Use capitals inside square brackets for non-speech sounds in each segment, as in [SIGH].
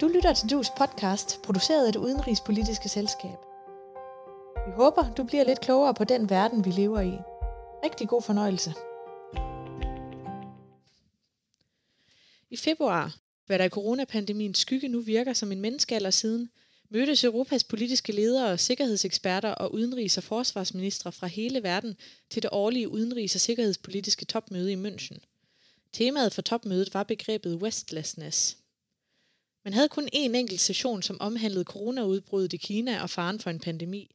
Du lytter til Dus podcast, produceret af det udenrigspolitiske selskab. Vi håber, du bliver lidt klogere på den verden, vi lever i. Rigtig god fornøjelse. I februar, hvad der i coronapandemiens skygge nu virker som en menneskealder siden, mødtes Europas politiske ledere, sikkerhedseksperter og udenrigs- og forsvarsministre fra hele verden til det årlige udenrigs- og sikkerhedspolitiske topmøde i München. Temaet for topmødet var begrebet Westlessness. Man havde kun én enkelt session, som omhandlede coronaudbruddet i Kina og faren for en pandemi.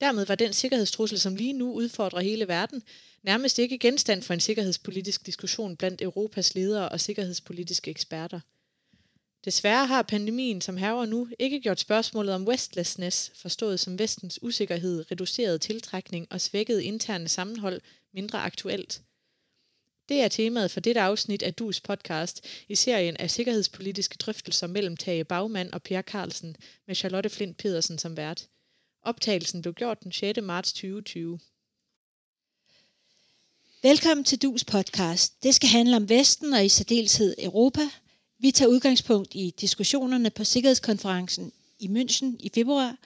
Dermed var den sikkerhedstrussel, som lige nu udfordrer hele verden, nærmest ikke genstand for en sikkerhedspolitisk diskussion blandt Europas ledere og sikkerhedspolitiske eksperter. Desværre har pandemien, som herrer nu, ikke gjort spørgsmålet om westlessness, forstået som vestens usikkerhed, reduceret tiltrækning og svækket interne sammenhold, mindre aktuelt. Det er temaet for dette afsnit af Dus podcast i serien af sikkerhedspolitiske drøftelser mellem Tage Bagmand og Per Carlsen med Charlotte Flint Pedersen som vært. Optagelsen blev gjort den 6. marts 2020. Velkommen til Dus podcast. Det skal handle om Vesten og i særdeleshed Europa. Vi tager udgangspunkt i diskussionerne på Sikkerhedskonferencen i München i februar.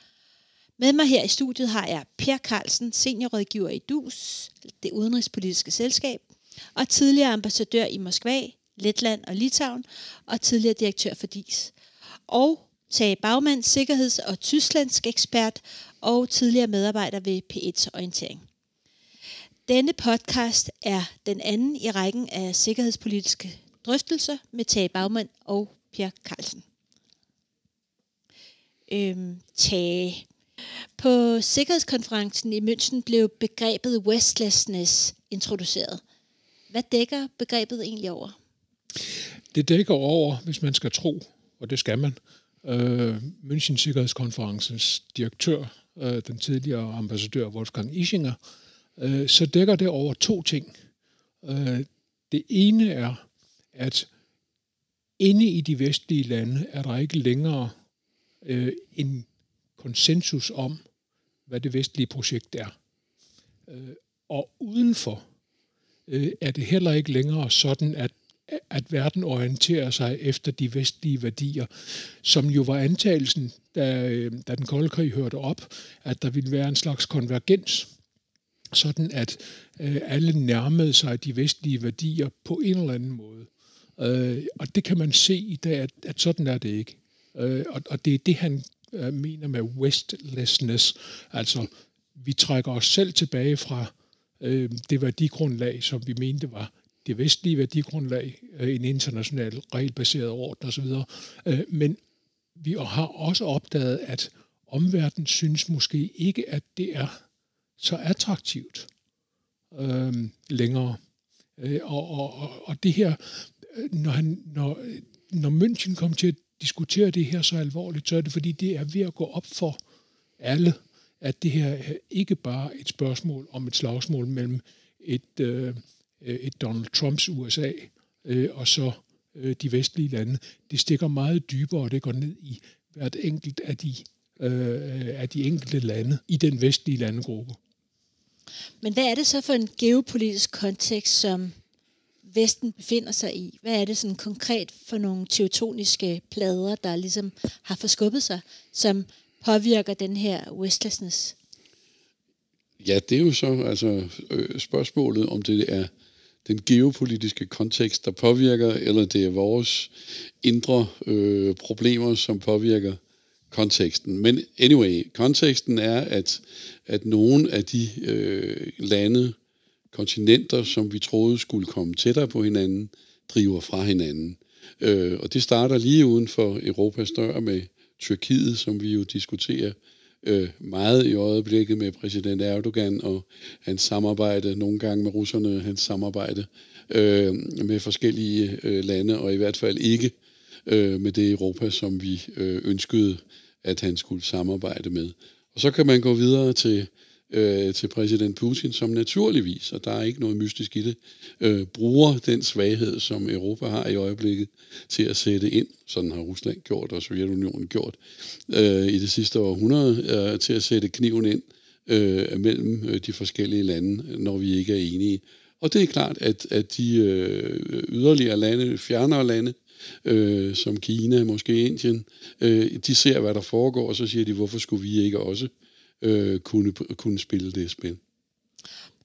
Med mig her i studiet har jeg Per Carlsen, seniorrådgiver i Dus, det udenrigspolitiske selskab, og tidligere ambassadør i Moskva, Letland og Litauen, og tidligere direktør for DIS. Og Tage Bagmand, sikkerheds- og tysklandsk ekspert og tidligere medarbejder ved P1 Orientering. Denne podcast er den anden i rækken af sikkerhedspolitiske drøftelser med Tage Bagmand og Per Carlsen. Øhm, Tage. På sikkerhedskonferencen i München blev begrebet Westlessness introduceret. Hvad dækker begrebet egentlig over? Det dækker over, hvis man skal tro, og det skal man, øh, München Sikkerhedskonferencens direktør, øh, den tidligere ambassadør Wolfgang Ischinger, øh, så dækker det over to ting. Øh, det ene er, at inde i de vestlige lande er der ikke længere øh, en konsensus om, hvad det vestlige projekt er. Øh, og udenfor øh, er det heller ikke længere sådan, at at verden orienterer sig efter de vestlige værdier, som jo var antagelsen, da, øh, da den kolde krig hørte op, at der ville være en slags konvergens, sådan at øh, alle nærmede sig de vestlige værdier på en eller anden måde. Øh, og det kan man se i dag, at, at sådan er det ikke. Øh, og, og det er det, han øh, mener med westlessness, altså vi trækker os selv tilbage fra øh, det værdigrundlag, som vi mente var det vestlige værdigrundlag, øh, en international regelbaseret orden osv. Øh, men vi har også opdaget, at omverdenen synes måske ikke, at det er så attraktivt øh, længere. Øh, og, og, og det her, øh, når, han, når, øh, når München kom til at diskutere det her så alvorligt, så er det fordi, det er ved at gå op for alle, at det her er ikke bare et spørgsmål om et slagsmål mellem et, øh, et Donald Trumps USA øh, og så øh, de vestlige lande. Det stikker meget dybere, og det går ned i hvert enkelt af de, øh, af de enkelte lande i den vestlige landegruppe. Men hvad er det så for en geopolitisk kontekst, som Vesten befinder sig i? Hvad er det sådan konkret for nogle teutoniske plader, der ligesom har forskubbet sig, som påvirker den her restlessness? Ja, det er jo så altså øh, spørgsmålet, om det er den geopolitiske kontekst, der påvirker, eller det er vores indre øh, problemer, som påvirker konteksten. Men anyway, konteksten er, at, at nogle af de øh, lande, kontinenter, som vi troede skulle komme tættere på hinanden, driver fra hinanden. Øh, og det starter lige uden for Europas dør med Tyrkiet, som vi jo diskuterer øh, meget i øjeblikket med præsident Erdogan og hans samarbejde, nogle gange med russerne, hans samarbejde øh, med forskellige øh, lande, og i hvert fald ikke øh, med det Europa, som vi øh, ønskede, at han skulle samarbejde med. Og så kan man gå videre til øh, til præsident Putin, som naturligvis, og der er ikke noget mystisk i det, øh, bruger den svaghed, som Europa har i øjeblikket, til at sætte ind, sådan har Rusland gjort og Sovjetunionen gjort, øh, i det sidste århundrede, øh, til at sætte kniven ind øh, mellem øh, de forskellige lande, når vi ikke er enige. Og det er klart, at, at de øh, yderligere lande, fjernere lande, øh, som Kina, måske Indien, øh, de ser, hvad der foregår, og så siger de, hvorfor skulle vi ikke også øh, kunne, kunne spille det spil.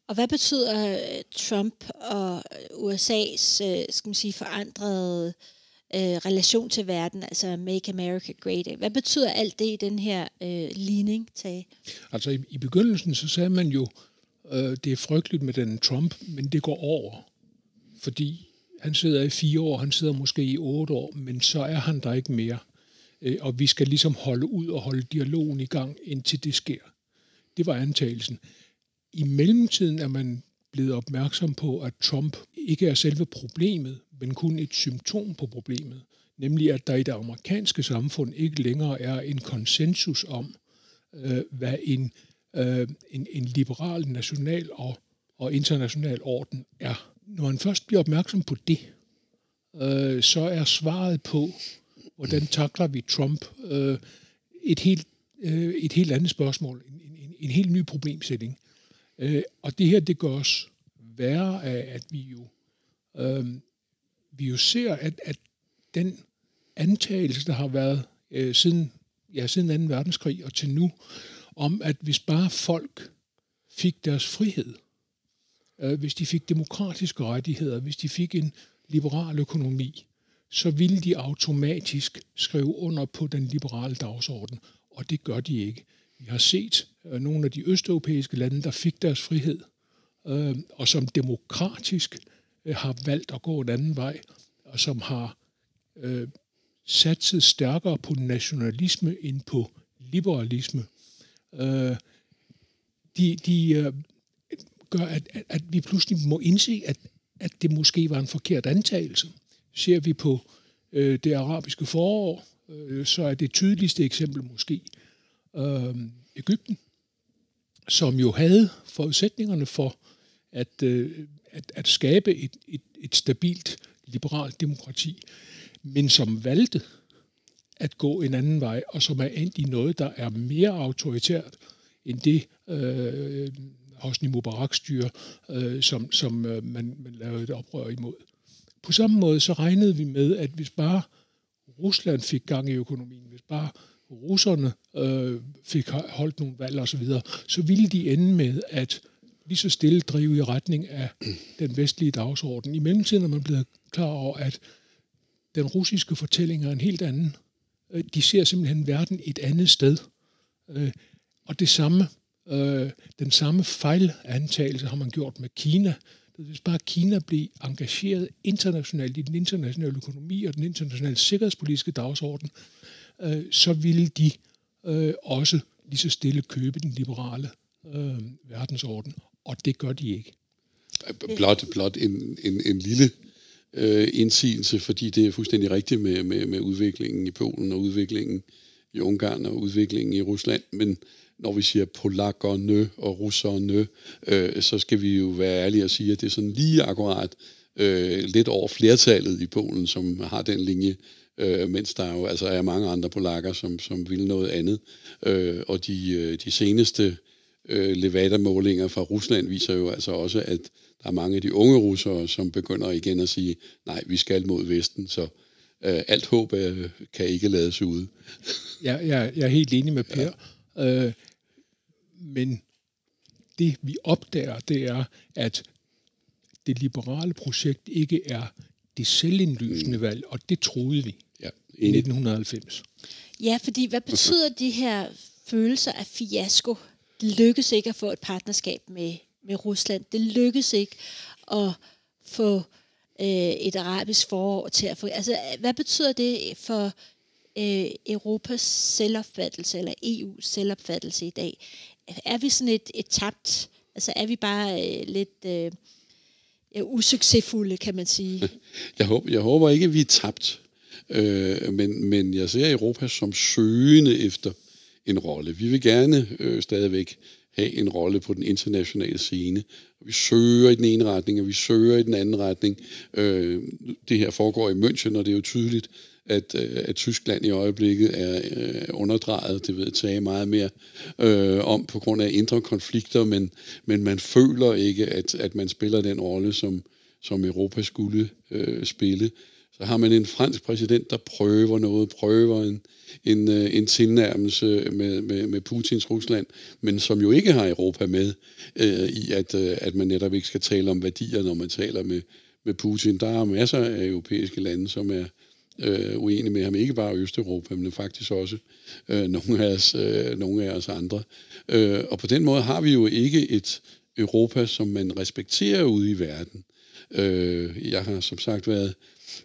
Og hvad betyder øh, Trump og USA's øh, skal man sige, forandrede øh, relation til verden, altså Make America Great? Hvad betyder alt det i den her øh, ligning, Tage? Altså i, i begyndelsen, så sagde man jo, øh, det er frygteligt med den Trump, men det går over. Fordi han sidder i fire år, han sidder måske i otte år, men så er han der ikke mere. Øh, og vi skal ligesom holde ud og holde dialogen i gang, indtil det sker. Det var antagelsen. I mellemtiden er man blevet opmærksom på, at Trump ikke er selve problemet, men kun et symptom på problemet. Nemlig at der i det amerikanske samfund ikke længere er en konsensus om, øh, hvad en, øh, en, en liberal national og, og international orden er. Når man først bliver opmærksom på det, øh, så er svaret på, hvordan takler vi Trump, øh, et, helt, øh, et helt andet spørgsmål, en, en, en helt ny problemsætning. Øh, og det her, det gør os værre af, at vi jo, øh, vi jo ser, at, at den antagelse, der har været øh, siden, ja, siden 2. verdenskrig og til nu, om at hvis bare folk fik deres frihed, øh, hvis de fik demokratiske rettigheder, hvis de fik en liberal økonomi, så ville de automatisk skrive under på den liberale dagsorden, og det gør de ikke. Vi har set øh, nogle af de østeuropæiske lande, der fik deres frihed, øh, og som demokratisk øh, har valgt at gå en anden vej, og som har øh, satset stærkere på nationalisme end på liberalisme. Øh, de de øh, gør, at, at, at vi pludselig må indse, at, at det måske var en forkert antagelse. Ser vi på øh, det arabiske forår, øh, så er det tydeligste eksempel måske øh, Ægypten, som jo havde forudsætningerne for at, øh, at, at skabe et, et, et stabilt liberalt demokrati, men som valgte at gå en anden vej, og som er endt i noget, der er mere autoritært end det øh, Hosni Mubarak styre, øh, som, som øh, man, man lavede et oprør imod. På samme måde så regnede vi med, at hvis bare Rusland fik gang i økonomien, hvis bare russerne øh, fik holdt nogle valg osv., så, videre, så ville de ende med at lige så stille drive i retning af den vestlige dagsorden. I mellemtiden er man blevet klar over, at den russiske fortælling er en helt anden. Øh, de ser simpelthen verden et andet sted. Øh, og det samme, øh, den samme fejlantagelse har man gjort med Kina. Hvis bare Kina blev engageret internationalt i den internationale økonomi og den internationale sikkerhedspolitiske dagsorden, øh, så ville de øh, også lige så stille købe den liberale øh, verdensorden og det gør de ikke. Blot, blot en, en, en lille øh, indsigelse, fordi det er fuldstændig rigtigt med, med, med udviklingen i Polen og udviklingen i Ungarn og udviklingen i Rusland, men når vi siger polakkerne og russerne, øh, så skal vi jo være ærlige og sige, at det er sådan lige akkurat øh, lidt over flertallet i Polen, som har den linje, øh, mens der jo altså er mange andre polakker, som, som vil noget andet. Øh, og de, øh, de seneste øh, Levada-målinger fra Rusland viser jo altså også, at der er mange af de unge russere, som begynder igen at sige, nej, vi skal mod Vesten, så øh, alt håb øh, kan ikke lades ud. ja, jeg, jeg er helt enig med Per. Ja. Øh, men det vi opdager, det er, at det liberale projekt ikke er det selvindlysende mm. valg, og det troede vi ja, i 1990. Ja, fordi hvad [LAUGHS] betyder de her følelser af fiasko det lykkedes ikke at få et partnerskab med, med Rusland. Det lykkedes ikke at få øh, et arabisk forår til at få... Altså, hvad betyder det for øh, Europas selvopfattelse, eller EU's selvopfattelse i dag? Er vi sådan et, et tabt... Altså, er vi bare øh, lidt... Øh, usuccesfulde, kan man sige. [LAUGHS] Jeg håber, jeg håber ikke, at vi er tabt, øh, men, men jeg ser Europa som søgende efter en rolle. Vi vil gerne øh, stadigvæk have en rolle på den internationale scene. Vi søger i den ene retning, og vi søger i den anden retning. Øh, det her foregår i München, og det er jo tydeligt, at, øh, at Tyskland i øjeblikket er øh, underdrejet, det ved jeg tage meget mere øh, om på grund af indre konflikter, men, men man føler ikke, at, at man spiller den rolle, som, som Europa skulle øh, spille. Så har man en fransk præsident, der prøver noget, prøver en, en, øh, en tilnærmelse med, med, med Putins Rusland, men som jo ikke har Europa med øh, i, at, øh, at man netop ikke skal tale om værdier, når man taler med, med Putin. Der er masser af europæiske lande, som er øh, uenige med ham, ikke bare Østeuropa, men faktisk også øh, nogle, af os, øh, nogle af os andre. Øh, og på den måde har vi jo ikke et Europa, som man respekterer ude i verden. Øh, jeg har som sagt været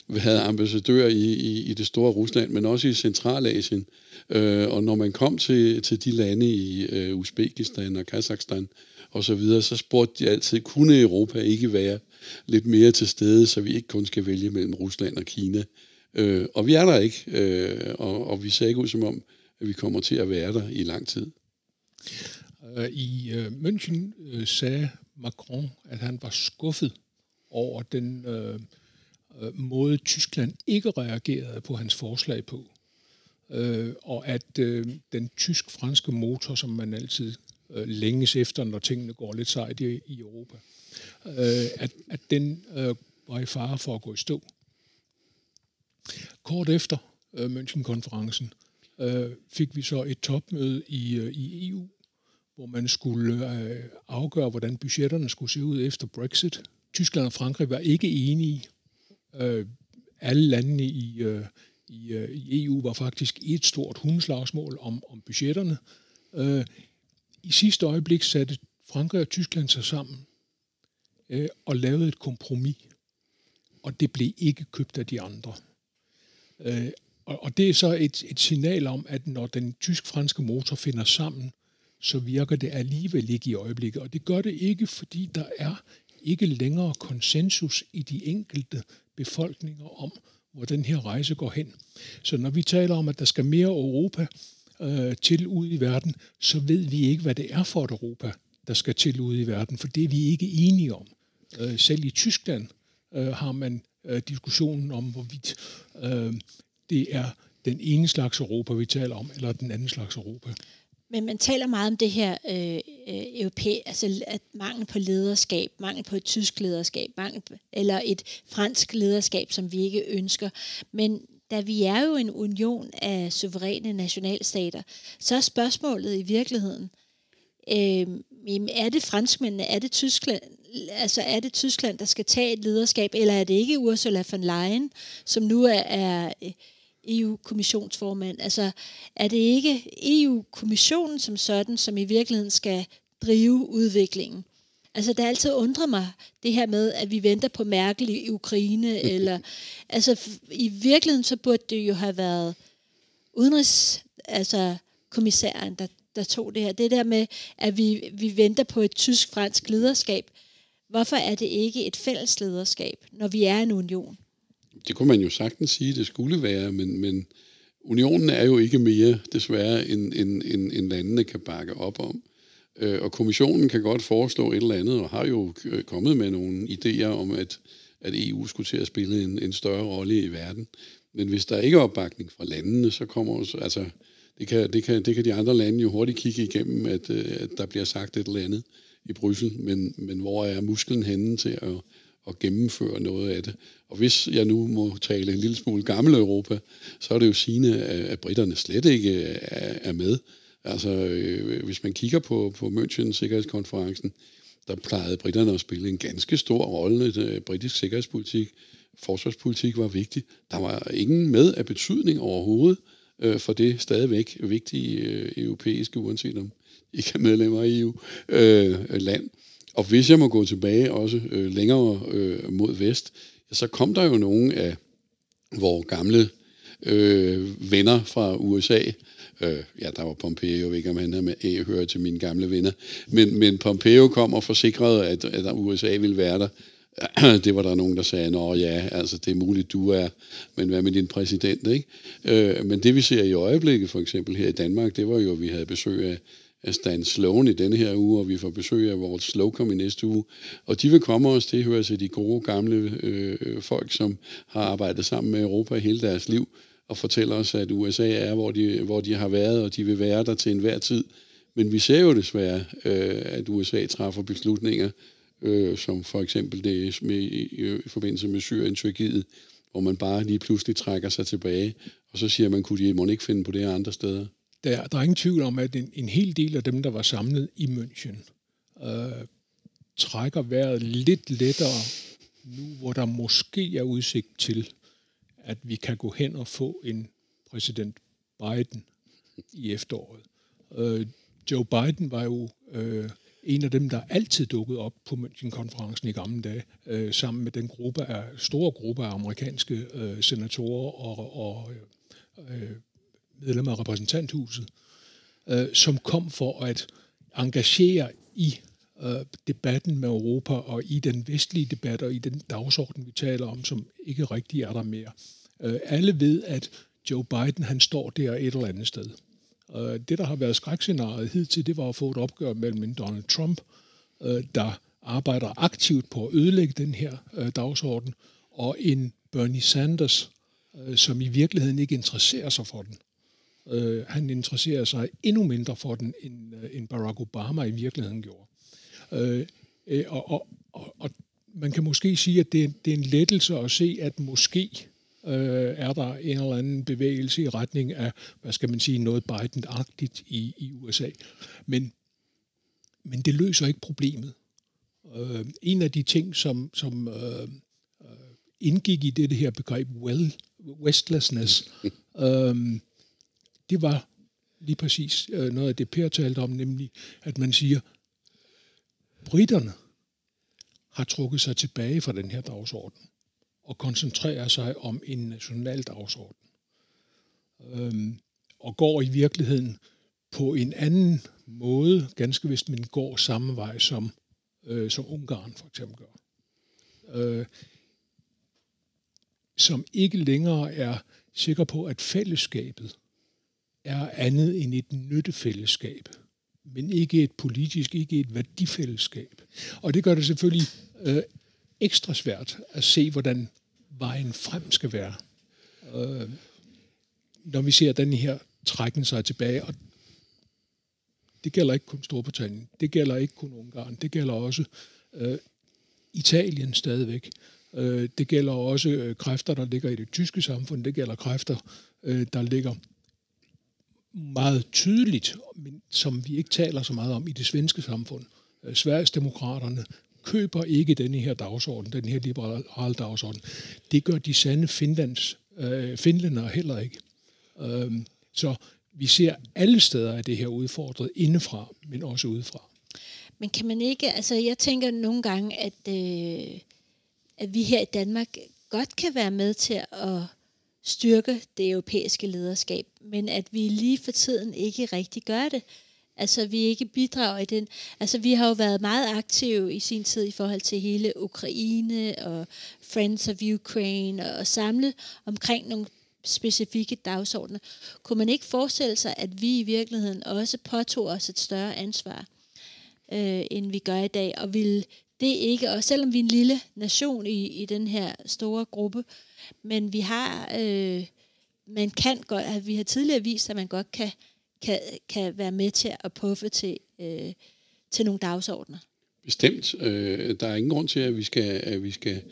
været ambassadør i, i, i det store Rusland, men også i Centralasien. Øh, og når man kom til, til de lande i øh, Uzbekistan og Kazakhstan og så videre, så spurgte de altid, kunne Europa ikke være lidt mere til stede, så vi ikke kun skal vælge mellem Rusland og Kina. Øh, og vi er der ikke, øh, og, og vi ser ikke ud som om, at vi kommer til at være der i lang tid. Øh, I øh, München øh, sagde Macron, at han var skuffet over den øh, øh, måde, Tyskland ikke reagerede på hans forslag på. Øh, og at øh, den tysk-franske motor, som man altid øh, længes efter, når tingene går lidt sejt i, i Europa, øh, at, at den øh, var i fare for at gå i stå. Kort efter øh, München-konferencen øh, fik vi så et topmøde i, øh, i EU, hvor man skulle øh, afgøre, hvordan budgetterne skulle se ud efter Brexit. Tyskland og Frankrig var ikke enige Øh, alle landene i, øh, i, øh, i EU var faktisk et stort hundslagsmål om, om budgetterne. Øh, I sidste øjeblik satte Frankrig og Tyskland sig sammen øh, og lavede et kompromis, og det blev ikke købt af de andre. Øh, og, og det er så et, et signal om, at når den tysk-franske motor finder sammen, så virker det alligevel ikke i øjeblikket. Og det gør det ikke, fordi der er ikke længere konsensus i de enkelte befolkninger om, hvor den her rejse går hen. Så når vi taler om, at der skal mere Europa øh, til ud i verden, så ved vi ikke, hvad det er for et Europa, der skal til ud i verden, for det er vi ikke enige om. Øh, selv i Tyskland øh, har man øh, diskussionen om, hvorvidt øh, det er den ene slags Europa, vi taler om, eller den anden slags Europa. Men man taler meget om det her øh, øh, europæ, altså at mangel på lederskab, mangel på et tysk lederskab, mangel på, eller et fransk lederskab, som vi ikke ønsker. Men da vi er jo en union af suveræne nationalstater, så er spørgsmålet i virkeligheden, øh, er det franskmændene, er det Tyskland, altså er det Tyskland, der skal tage et lederskab, eller er det ikke Ursula von Leyen, som nu er, er EU-kommissionsformand. Altså, er det ikke EU-kommissionen som sådan, som i virkeligheden skal drive udviklingen? Altså, det har altid undret mig, det her med, at vi venter på Merkel i Ukraine, [LAUGHS] eller, altså, i virkeligheden, så burde det jo have været udenrigs, altså, kommissæren, der, der tog det her. Det der med, at vi, vi venter på et tysk-fransk lederskab. Hvorfor er det ikke et fælles lederskab, når vi er en union? Det kunne man jo sagtens sige, det skulle være, men, men unionen er jo ikke mere, desværre, end, end, end, end landene kan bakke op om. Øh, og kommissionen kan godt foreslå et eller andet, og har jo øh, kommet med nogle idéer om, at, at EU skulle til at spille en, en større rolle i verden. Men hvis der ikke er opbakning fra landene, så kommer altså, det kan, det, kan, det kan de andre lande jo hurtigt kigge igennem, at, øh, at der bliver sagt et eller andet i Bryssel, men, men hvor er musklen henne til at, at gennemføre noget af det. Og hvis jeg nu må tale en lille smule gammel Europa, så er det jo sigende, at britterne slet ikke er med. Altså, øh, hvis man kigger på, på München Sikkerhedskonferencen, der plejede britterne at spille en ganske stor rolle. i øh, britisk sikkerhedspolitik, forsvarspolitik var vigtig. Der var ingen med af betydning overhovedet øh, for det stadigvæk vigtige øh, europæiske, uanset om I [LAUGHS] ikke er medlemmer af EU, øh, øh, land. Og hvis jeg må gå tilbage også øh, længere øh, mod vest, så kom der jo nogle af vores gamle øh, venner fra USA. Øh, ja, der var Pompeo, jeg ved ikke om han er med, hører til mine gamle venner. Men, men Pompeo kom og forsikrede, at, at USA ville være der. [CLEARS THROAT] Det var der nogen, der sagde, nå ja, altså det er muligt, du er, men hvad med din præsident, ikke? Øh, men det vi ser i øjeblikket, for eksempel her i Danmark, det var jo, at vi havde besøg af af Stan Sloan i denne her uge, og vi får besøg af vores Slocum i næste uge. Og de vil komme os til, hører til de gode gamle øh, folk, som har arbejdet sammen med Europa hele deres liv, og fortæller os, at USA er, hvor de, hvor de har været, og de vil være der til enhver tid. Men vi ser jo desværre, øh, at USA træffer beslutninger, øh, som for eksempel det med, i, øh, i forbindelse med Syrien, Tyrkiet, hvor man bare lige pludselig trækker sig tilbage, og så siger man, kunne de må ikke finde på det her andre steder? Der, der er ingen tvivl om, at en, en hel del af dem, der var samlet i München, øh, trækker vejret lidt lettere nu, hvor der måske er udsigt til, at vi kan gå hen og få en præsident Biden i efteråret. Øh, Joe Biden var jo øh, en af dem, der altid dukkede op på München-konferencen i gamle dage, øh, sammen med den gruppe af, store gruppe af amerikanske øh, senatorer og, og øh, medlemmer af repræsentanthuset, øh, som kom for at engagere i øh, debatten med Europa og i den vestlige debat og i den dagsorden, vi taler om, som ikke rigtig er der mere. Øh, alle ved, at Joe Biden han står der et eller andet sted. Øh, det, der har været skrækscenariet hidtil, det var at få et opgør mellem en Donald Trump, øh, der arbejder aktivt på at ødelægge den her øh, dagsorden, og en Bernie Sanders, øh, som i virkeligheden ikke interesserer sig for den. Øh, han interesserer sig endnu mindre for den, end, øh, end Barack Obama i virkeligheden gjorde. Øh, øh, og, og, og, og man kan måske sige, at det, det er en lettelse at se, at måske øh, er der en eller anden bevægelse i retning af, hvad skal man sige, noget Biden-agtigt i, i USA. Men, men det løser ikke problemet. Øh, en af de ting, som, som øh, øh indgik i det, det her begreb well, westlessness, [LAUGHS] øh, det var lige præcis øh, noget af det, Per talte om, nemlig at man siger, britterne har trukket sig tilbage fra den her dagsorden og koncentrerer sig om en national dagsorden. Øhm, og går i virkeligheden på en anden måde, ganske vist, men går samme vej som, øh, som Ungarn for eksempel gør. Øh, som ikke længere er sikker på, at fællesskabet er andet end et nyttefællesskab, men ikke et politisk, ikke et værdifællesskab. Og det gør det selvfølgelig øh, ekstra svært at se, hvordan vejen frem skal være. Øh, når vi ser den her trækken sig tilbage, og det gælder ikke kun Storbritannien, det gælder ikke kun Ungarn, det gælder også øh, Italien stadigvæk. Øh, det gælder også øh, kræfter, der ligger i det tyske samfund, det gælder kræfter, øh, der ligger meget tydeligt, men som vi ikke taler så meget om i det svenske samfund. Øh, Sverigesdemokraterne køber ikke denne her dagsorden, den her liberale dagsorden. Det gør de sande Finlands, øh, finlændere heller ikke. Øh, så vi ser alle steder at det her udfordret indefra, men også udefra. Men kan man ikke, altså jeg tænker nogle gange, at, øh, at vi her i Danmark godt kan være med til at styrke det europæiske lederskab, men at vi lige for tiden ikke rigtig gør det. Altså, vi ikke bidrager i den. Altså, vi har jo været meget aktive i sin tid i forhold til hele Ukraine og Friends of Ukraine og, og samlet omkring nogle specifikke dagsordner. Kunne man ikke forestille sig, at vi i virkeligheden også påtog os et større ansvar, øh, end vi gør i dag, og vil det er ikke, og selvom vi er en lille nation i, i den her store gruppe, men vi har, øh, man kan godt, at vi har tidligere vist, at man godt kan kan, kan være med til at puffe til, øh, til nogle dagsordner. Bestemt. Øh, der er ingen grund til, at vi skal, at vi skal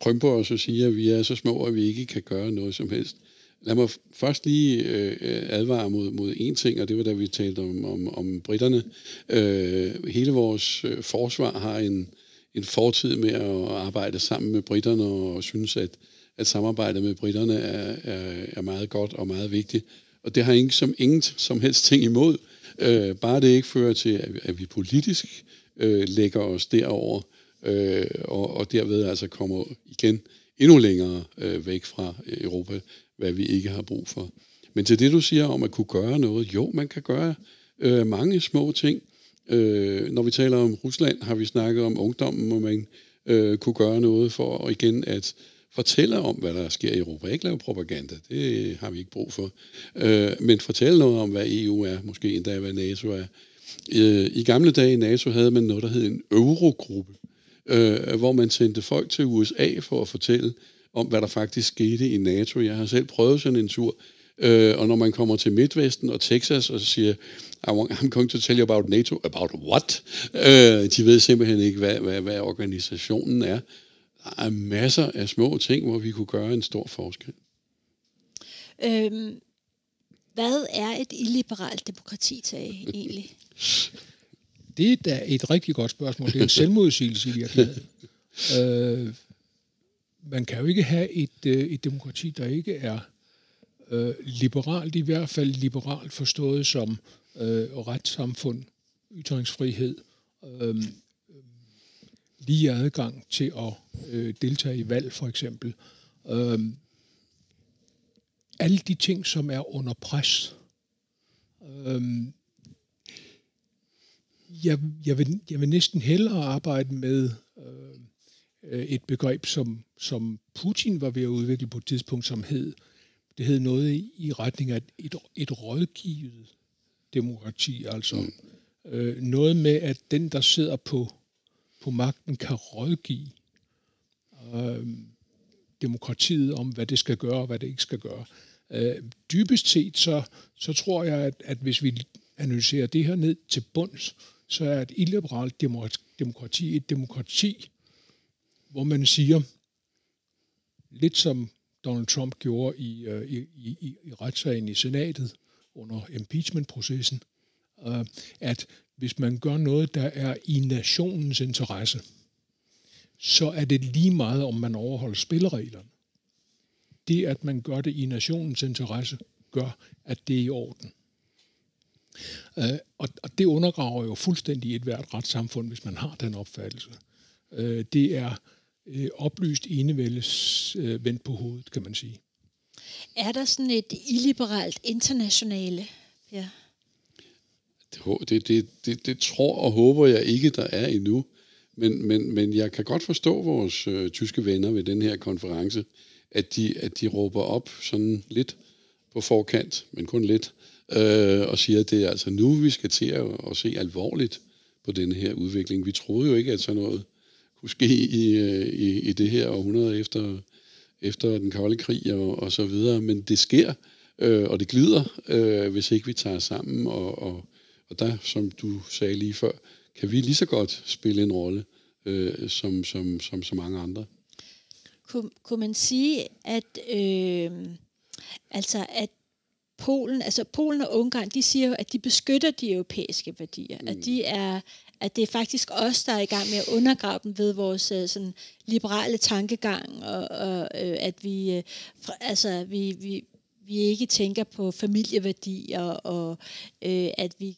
krympe os og sige, at vi er så små, at vi ikke kan gøre noget som helst. Lad mig først lige øh, advare mod, mod en ting, og det var da vi talte om, om, om britterne. Øh, hele vores øh, forsvar har en, en fortid med at arbejde sammen med britterne og synes, at, at samarbejdet med britterne er, er, er meget godt og meget vigtigt. Og det har ingen som, ingen som helst ting imod. Øh, bare det ikke fører til, at, at vi politisk øh, lægger os derover øh, og, og derved altså kommer igen endnu længere øh, væk fra Europa, hvad vi ikke har brug for. Men til det, du siger om at kunne gøre noget, jo, man kan gøre øh, mange små ting. Øh, når vi taler om Rusland, har vi snakket om ungdommen, hvor man øh, kunne gøre noget for igen at fortælle om, hvad der sker i Europa. Ikke lave propaganda, det har vi ikke brug for. Øh, men fortælle noget om, hvad EU er, måske endda hvad NATO er. Øh, I gamle dage i NATO havde man noget, der hed en eurogruppe, øh, hvor man sendte folk til USA for at fortælle om, hvad der faktisk skete i NATO. Jeg har selv prøvet sådan en tur, øh, og når man kommer til Midtvesten og Texas og siger, I'm going to tell you about NATO. About what? Øh, de ved simpelthen ikke, hvad, hvad, hvad organisationen er Der er masser af små ting, hvor vi kunne gøre en stor forskel. Øhm, hvad er et illiberalt demokrati, Tage, egentlig? [LAUGHS] Det er da et rigtig godt spørgsmål. Det er en selvmodsigelse i virkeligheden. [LAUGHS] øh, man kan jo ikke have et, øh, et demokrati, der ikke er øh, liberalt, i hvert fald liberalt forstået som øh, retssamfund, ytringsfrihed, øhm, øh, lige adgang til at øh, deltage i valg for eksempel. Øh, alle de ting, som er under pres. Øh, jeg, jeg, vil, jeg vil næsten hellere arbejde med øh, øh, et begreb, som, som Putin var ved at udvikle på et tidspunkt, som hed, det hed noget i, i retning af et, et rådgivet demokrati, altså mm. øh, noget med, at den, der sidder på, på magten, kan rådgive øh, demokratiet om, hvad det skal gøre og hvad det ikke skal gøre. Øh, dybest set, så, så tror jeg, at, at hvis vi analyserer det her ned til bunds, så er et illiberalt demokrati et demokrati, hvor man siger, lidt som Donald Trump gjorde i, øh, i, i, i retssagen i senatet under impeachment-processen, øh, at hvis man gør noget, der er i nationens interesse, så er det lige meget, om man overholder spillereglerne. Det, at man gør det i nationens interesse, gør, at det er i orden. Øh, og, og det undergraver jo fuldstændig et hvert retssamfund, hvis man har den opfattelse. Øh, det er øh, oplyst enevældes øh, vendt på hovedet, kan man sige. Er der sådan et illiberalt internationale? Ja. Det, det, det, det, det tror og håber jeg ikke, der er endnu. Men, men, men jeg kan godt forstå vores øh, tyske venner ved den her konference, at de, at de råber op sådan lidt på forkant, men kun lidt, øh, og siger, at det er altså nu, vi skal til at, at se alvorligt på denne her udvikling. Vi troede jo ikke, at sådan noget kunne ske i, øh, i, i det her århundrede efter, efter den kolde krig og, og så videre, men det sker, øh, og det glider, øh, hvis ikke vi tager sammen, og, og, og der, som du sagde lige før, kan vi lige så godt spille en rolle øh, som, som, som så mange andre. Kun, kunne man sige, at øh, altså at Polen, altså Polen og Ungarn, de siger jo, at de beskytter de europæiske værdier, mm. at de er, at det er faktisk os, der er i gang med at undergrave dem ved vores øh, sådan liberale tankegang, og, og øh, at vi, øh, altså vi, vi, vi ikke tænker på familieværdier, og øh, at vi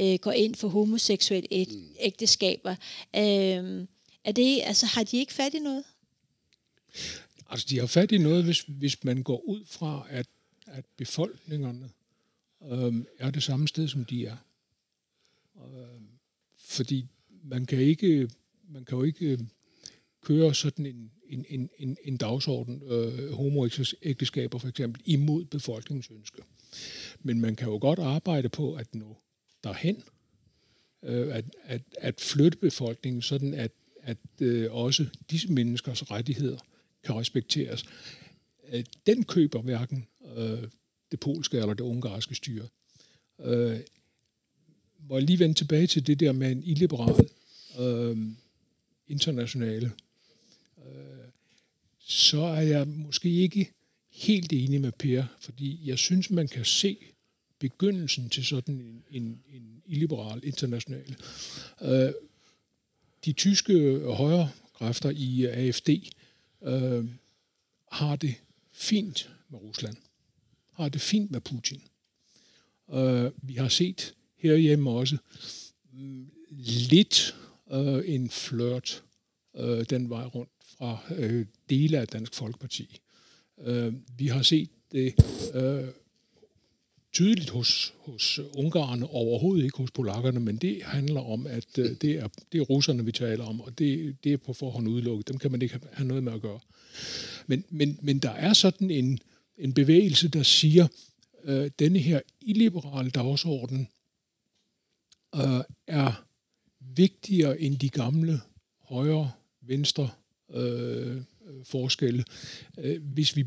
øh, går ind for homoseksuelle æg, mm. ægteskaber. Øh, er det, altså, har de ikke fat i noget? Altså, de har fat i noget, hvis, hvis man går ud fra, at at befolkningerne øh, er det samme sted, som de er. Øh, fordi man kan ikke, man kan jo ikke øh, køre sådan en, en, en, en, en dagsorden, øh, homoægteskaber for eksempel, imod befolkningens ønske. Men man kan jo godt arbejde på at nå derhen, øh, at, at, at flytte befolkningen, sådan at, at øh, også disse menneskers rettigheder kan respekteres. Øh, den køber hverken øh, det polske eller det ungarske styre. Øh, må jeg lige vende tilbage til det der med en illiberal øh, internationale, øh, så er jeg måske ikke helt enig med Per, fordi jeg synes, man kan se begyndelsen til sådan en, en, en illiberal international. Øh, de tyske højre kræfter i AFD øh, har det fint med Rusland har det fint med Putin. Øh, vi har set herhjemme også lidt øh, en flirt øh, den vej rundt fra øh, dele af Dansk Folkeparti. Øh, vi har set det øh, tydeligt hos, hos ungarerne, overhovedet ikke hos polakkerne, men det handler om, at øh, det, er, det er russerne, vi taler om, og det, det er på forhånd udelukket. Dem kan man ikke have noget med at gøre. Men, men, men der er sådan en, en bevægelse, der siger, øh, denne her illiberale dagsorden øh, er vigtigere end de gamle højre, venstre øh, forskelle. Øh, hvis, vi,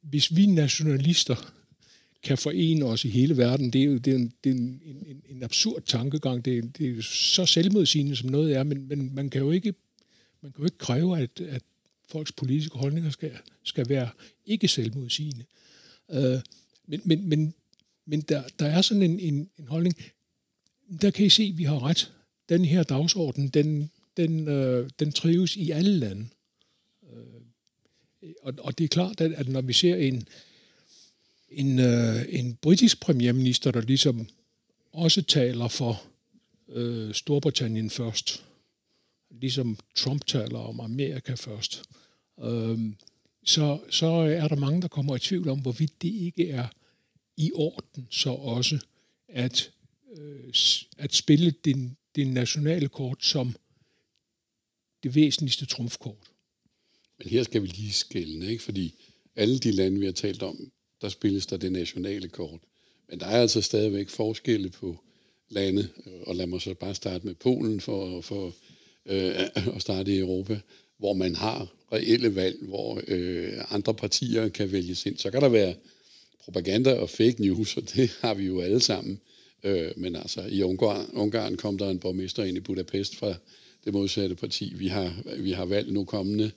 hvis vi nationalister kan forene os i hele verden, det er jo det er en, det er en, en, en absurd tankegang. Det er, det er så selvmodsigende, som noget er, men, men man kan jo ikke man kan jo ikke kræve, at, at folks politiske holdninger skal, skal være ikke selvmodsigende. Øh, men men, men, men der, der er sådan en, en, en holdning, der kan I se, at vi har ret. Den her dagsorden, den, den, øh, den trives i alle lande. Øh, og, og det er klart, at, at når vi ser en, en, øh, en britisk premierminister, der ligesom også taler for øh, Storbritannien først, ligesom Trump taler om Amerika først, øh, så, så er der mange, der kommer i tvivl om, hvorvidt det ikke er i orden så også at, øh, at spille din, din nationale kort som det væsentligste trumfkort. Men her skal vi lige skille, ikke? fordi alle de lande, vi har talt om, der spilles der det nationale kort. Men der er altså stadigvæk forskelle på lande, og lad mig så bare starte med Polen for, for øh, [CLEARS THROAT] at starte i Europa, hvor man har reelle valg, hvor øh, andre partier kan vælges ind. Så kan der være propaganda og fake news, og det har vi jo alle sammen. Øh, men altså, i Ungarn, Ungarn kom der en borgmester ind i Budapest fra det modsatte parti. Vi har, vi har valgt nu kommende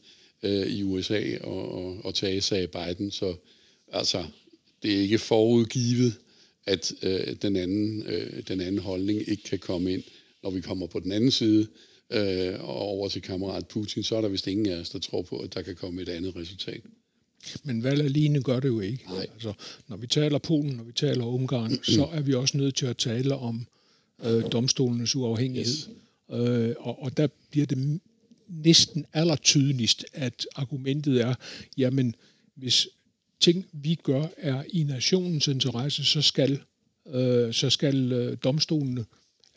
øh, i USA og, og, og tage sag Biden, så altså, det er ikke forudgivet, at øh, den, anden, øh, den anden holdning ikke kan komme ind. Når vi kommer på den anden side øh, og over til kammerat Putin, så er der vist ingen af os, der tror på, at der kan komme et andet resultat. Men valg alene gør det jo ikke. Nej. Altså, når vi taler Polen, når vi taler Ungarn, så er vi også nødt til at tale om øh, domstolenes uafhængighed. Yes. Øh, og, og der bliver det næsten allertydeligst, at argumentet er, jamen, hvis ting, vi gør, er i nationens interesse, så skal, øh, så skal øh, domstolene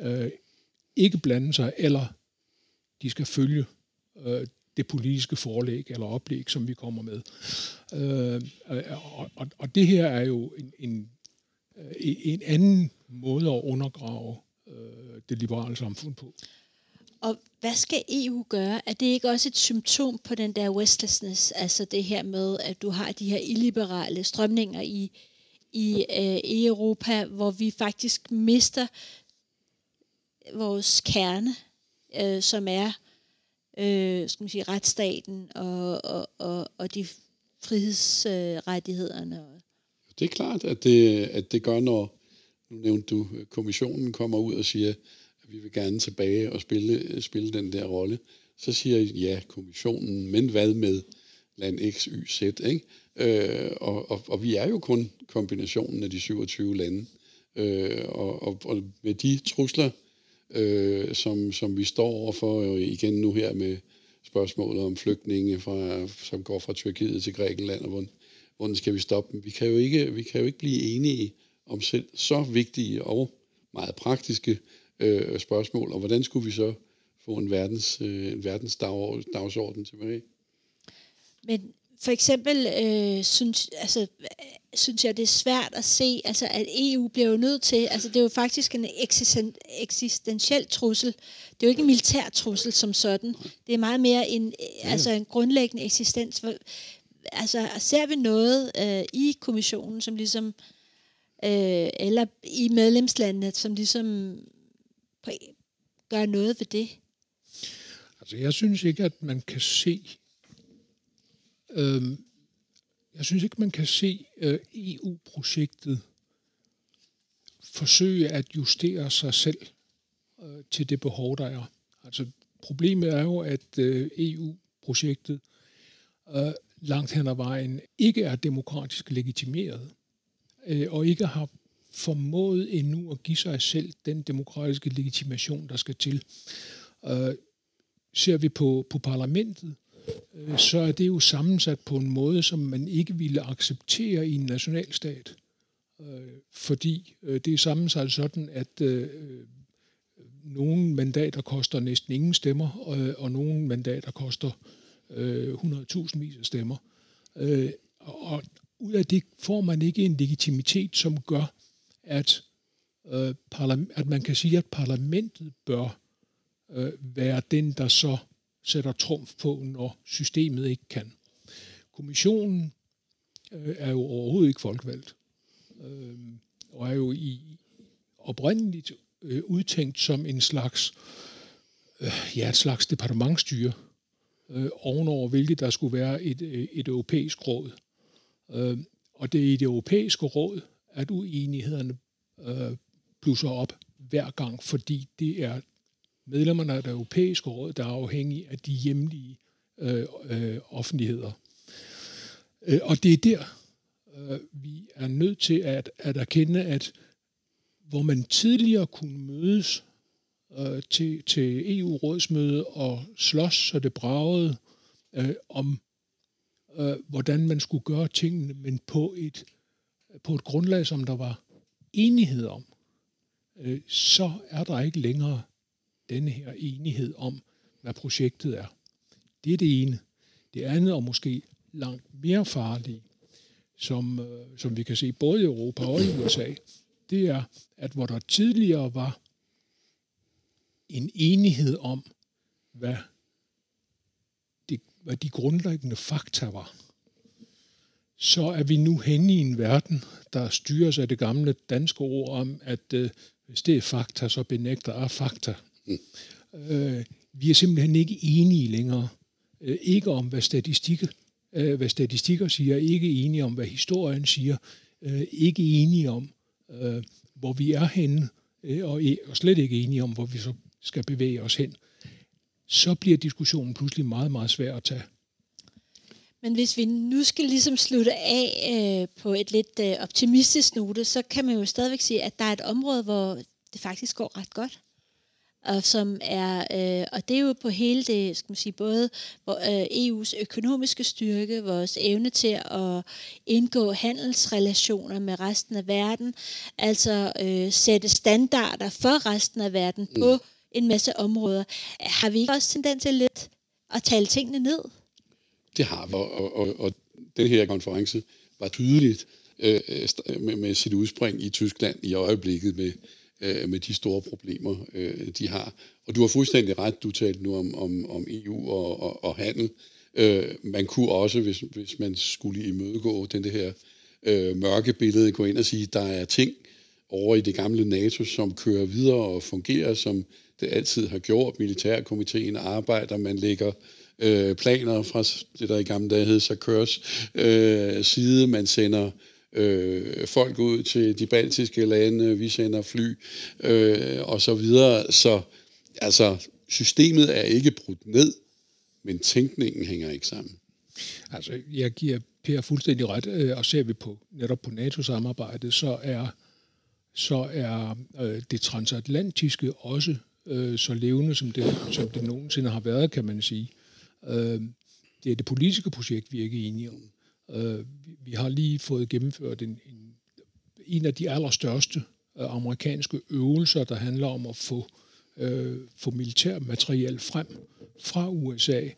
øh, ikke blande sig, eller de skal følge øh, det politiske forlæg eller oplæg, som vi kommer med. Øh, og, og, og det her er jo en, en, øh, en anden måde at undergrave øh, det liberale samfund på. Og hvad skal EU gøre? Er det ikke også et symptom på den der restlessness, altså det her med, at du har de her illiberale strømninger i, i, øh, i Europa, hvor vi faktisk mister vores kerne, øh, som er øh, skal man sige, retsstaten og, og, og, og de frihedsrettighederne. Øh, det er klart, at det, at det gør, når, nu nævnte du, øh, kommissionen kommer ud og siger, at vi vil gerne tilbage og spille, øh, spille den der rolle. Så siger ja, kommissionen, men hvad med land X, Y, Z, ikke? Øh, og, og, og vi er jo kun kombinationen af de 27 lande. Øh, og, og, og med de trusler, øh, som, som vi står overfor øh, igen nu her med spørgsmålet om flygtninge, fra, som går fra Tyrkiet til Grækenland, og hvordan, hvordan skal vi stoppe dem? Vi kan, jo ikke, vi kan jo ikke blive enige om selv så vigtige og meget praktiske øh, spørgsmål, og hvordan skulle vi så få en verdens, øh, en verdens dag, dagsorden tilbage? Men for eksempel øh, synes, altså, synes jeg, det er svært at se, altså, at EU bliver jo nødt til, altså det er jo faktisk en eksistentiel trussel. Det er jo ikke en militær trussel som sådan. Det er meget mere en, altså, en grundlæggende eksistens. Altså ser vi noget øh, i kommissionen, som ligesom, øh, eller i medlemslandene, som ligesom gør noget ved det? Altså jeg synes ikke, at man kan se Øh, jeg synes ikke, man kan se øh, EU-projektet forsøge at justere sig selv øh, til det behov, der er. Altså, problemet er jo, at øh, EU-projektet øh, langt hen ad vejen ikke er demokratisk legitimeret, øh, og ikke har formået endnu at give sig selv den demokratiske legitimation, der skal til. Øh, ser vi på, på parlamentet, Øh, så er det jo sammensat på en måde, som man ikke ville acceptere i en nationalstat. Øh, fordi øh, det er sammensat sådan, at øh, nogle mandater koster næsten ingen stemmer, og nogle mandater koster 100.000 vis af stemmer. Og ud af det får man ikke en legitimitet, som gør, at, at man kan sige, at parlamentet bør være den, der så sætter trumf på, når systemet ikke kan. Kommissionen øh, er jo overhovedet ikke folkevalgt, øh, og er jo i oprindeligt øh, udtænkt som en slags, øh, ja, et slags departementstyre, øh, ovenover, hvilket der skulle være et, øh, et europæisk råd. Øh, og det er i det europæiske råd, at uenighederne øh, plusser op hver gang, fordi det er medlemmerne af det europæiske råd, der er afhængige af de hjemlige øh, øh, offentligheder. Øh, og det er der, øh, vi er nødt til at, at erkende, at hvor man tidligere kunne mødes øh, til, til EU-rådsmøde og slås, så det bragede øh, om, øh, hvordan man skulle gøre tingene, men på et, på et grundlag, som der var enighed om, øh, så er der ikke længere denne her enighed om, hvad projektet er. Det er det ene. Det andet, og måske langt mere farlige, som, øh, som vi kan se både i Europa og i USA, det er, at hvor der tidligere var en enighed om, hvad de, hvad de grundlæggende fakta var, så er vi nu henne i en verden, der styres af det gamle danske ord om, at øh, hvis det er fakta, så benægter er fakta. Mm. Øh, vi er simpelthen ikke enige længere. Øh, ikke om, hvad statistik, øh, hvad statistikker siger, ikke enige om, hvad historien siger, øh, ikke enige om, øh, hvor vi er henne, øh, og, e- og slet ikke enige om, hvor vi så skal bevæge os hen, så bliver diskussionen pludselig meget, meget svær at tage. Men hvis vi nu skal ligesom slutte af øh, på et lidt øh, optimistisk note, så kan man jo stadigvæk sige, at der er et område, hvor det faktisk går ret godt og som er øh, og det er jo på hele det skal man sige både øh, EU's økonomiske styrke, vores evne til at indgå handelsrelationer med resten af verden, altså øh, sætte standarder for resten af verden mm. på en masse områder. Har vi ikke også tendens til lidt at tale tingene ned? Det har vi, og, og, og den her konference var tydeligt øh, med, med sit udspring i Tyskland i øjeblikket med øh, med de store problemer, øh, de har. Og du har fuldstændig ret, du talte nu om, om, om EU og, og, og handel. Øh, man kunne også, hvis, hvis man skulle imødegå den det her øh, mørke billede, gå ind og sige, der er ting over i det gamle NATO, som kører videre og fungerer, som det altid har gjort. Militærkomiteen arbejder, man lægger øh, planer fra det, der i gamle dage hed køres øh, side, man sender øh, folk ud til de baltiske lande, vi sender fly øh, og så videre. Så altså, systemet er ikke brudt ned, men tænkningen hænger ikke sammen. Altså, jeg giver Per fuldstændig ret, øh, og ser vi på netop på NATO-samarbejdet, så er, så er øh, det transatlantiske også øh, så levende, som det, som det nogensinde har været, kan man sige. Øh, det er det politiske projekt, vi er ikke enige om. Øh, vi har lige fået gennemført en, en, en af de allerstørste øh, amerikanske øvelser, der handler om at få, øh, få militær materiel frem fra USA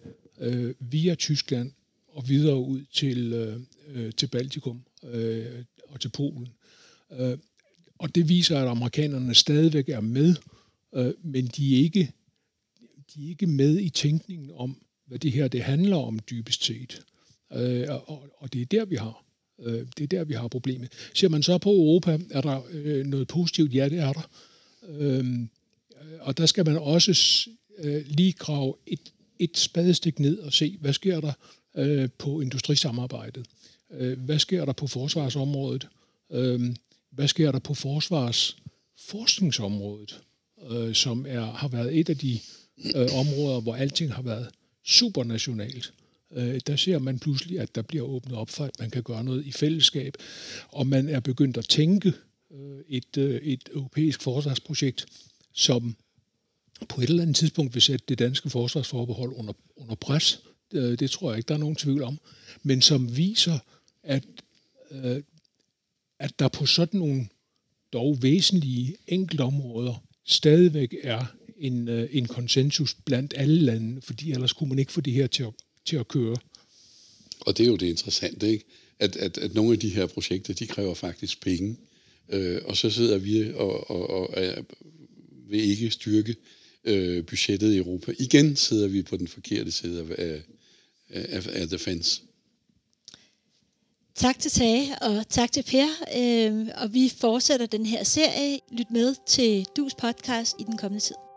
øh, via Tyskland og videre ud til, øh, øh, til Baltikum øh, og til Polen. Øh, og det viser, at amerikanerne stadigvæk er med, øh, men de er, ikke, de er ikke med i tænkningen om, hvad det her det handler om dybest set. Øh, og, og det er der, vi har. Øh, det er der, vi har problemet. Ser man så på Europa, er der øh, noget positivt? Ja, det er der. Øh, og der skal man også øh, lige grave et, et spadestik ned og se, hvad sker der øh, på industrisamarbejdet? Øh, hvad sker der på forsvarsområdet? Øh, hvad sker der på forsvarsforskningsområdet, øh, som er, har været et af de øh, områder, hvor alting har været supernationalt øh, der ser man pludselig, at der bliver åbnet op for, at man kan gøre noget i fællesskab, og man er begyndt at tænke øh, et, øh, et europæisk forsvarsprojekt, som på et eller andet tidspunkt vil sætte det danske forsvarsforbehold under, under pres. Det, det tror jeg ikke, der er nogen tvivl om. Men som viser, at, øh, at der på sådan nogle dog væsentlige enkeltområder stadigvæk er en, øh, en konsensus blandt alle lande, fordi ellers kunne man ikke få det her til at til at køre. Og det er jo det interessante, ikke? At, at, at nogle af de her projekter, de kræver faktisk penge. Øh, og så sidder vi og, og, og er, vil ikke styrke øh, budgettet i Europa. Igen sidder vi på den forkerte side af, af, af the fence. Tak til Tage, og tak til Per. Øh, og vi fortsætter den her serie. Lyt med til Dus podcast i den kommende tid.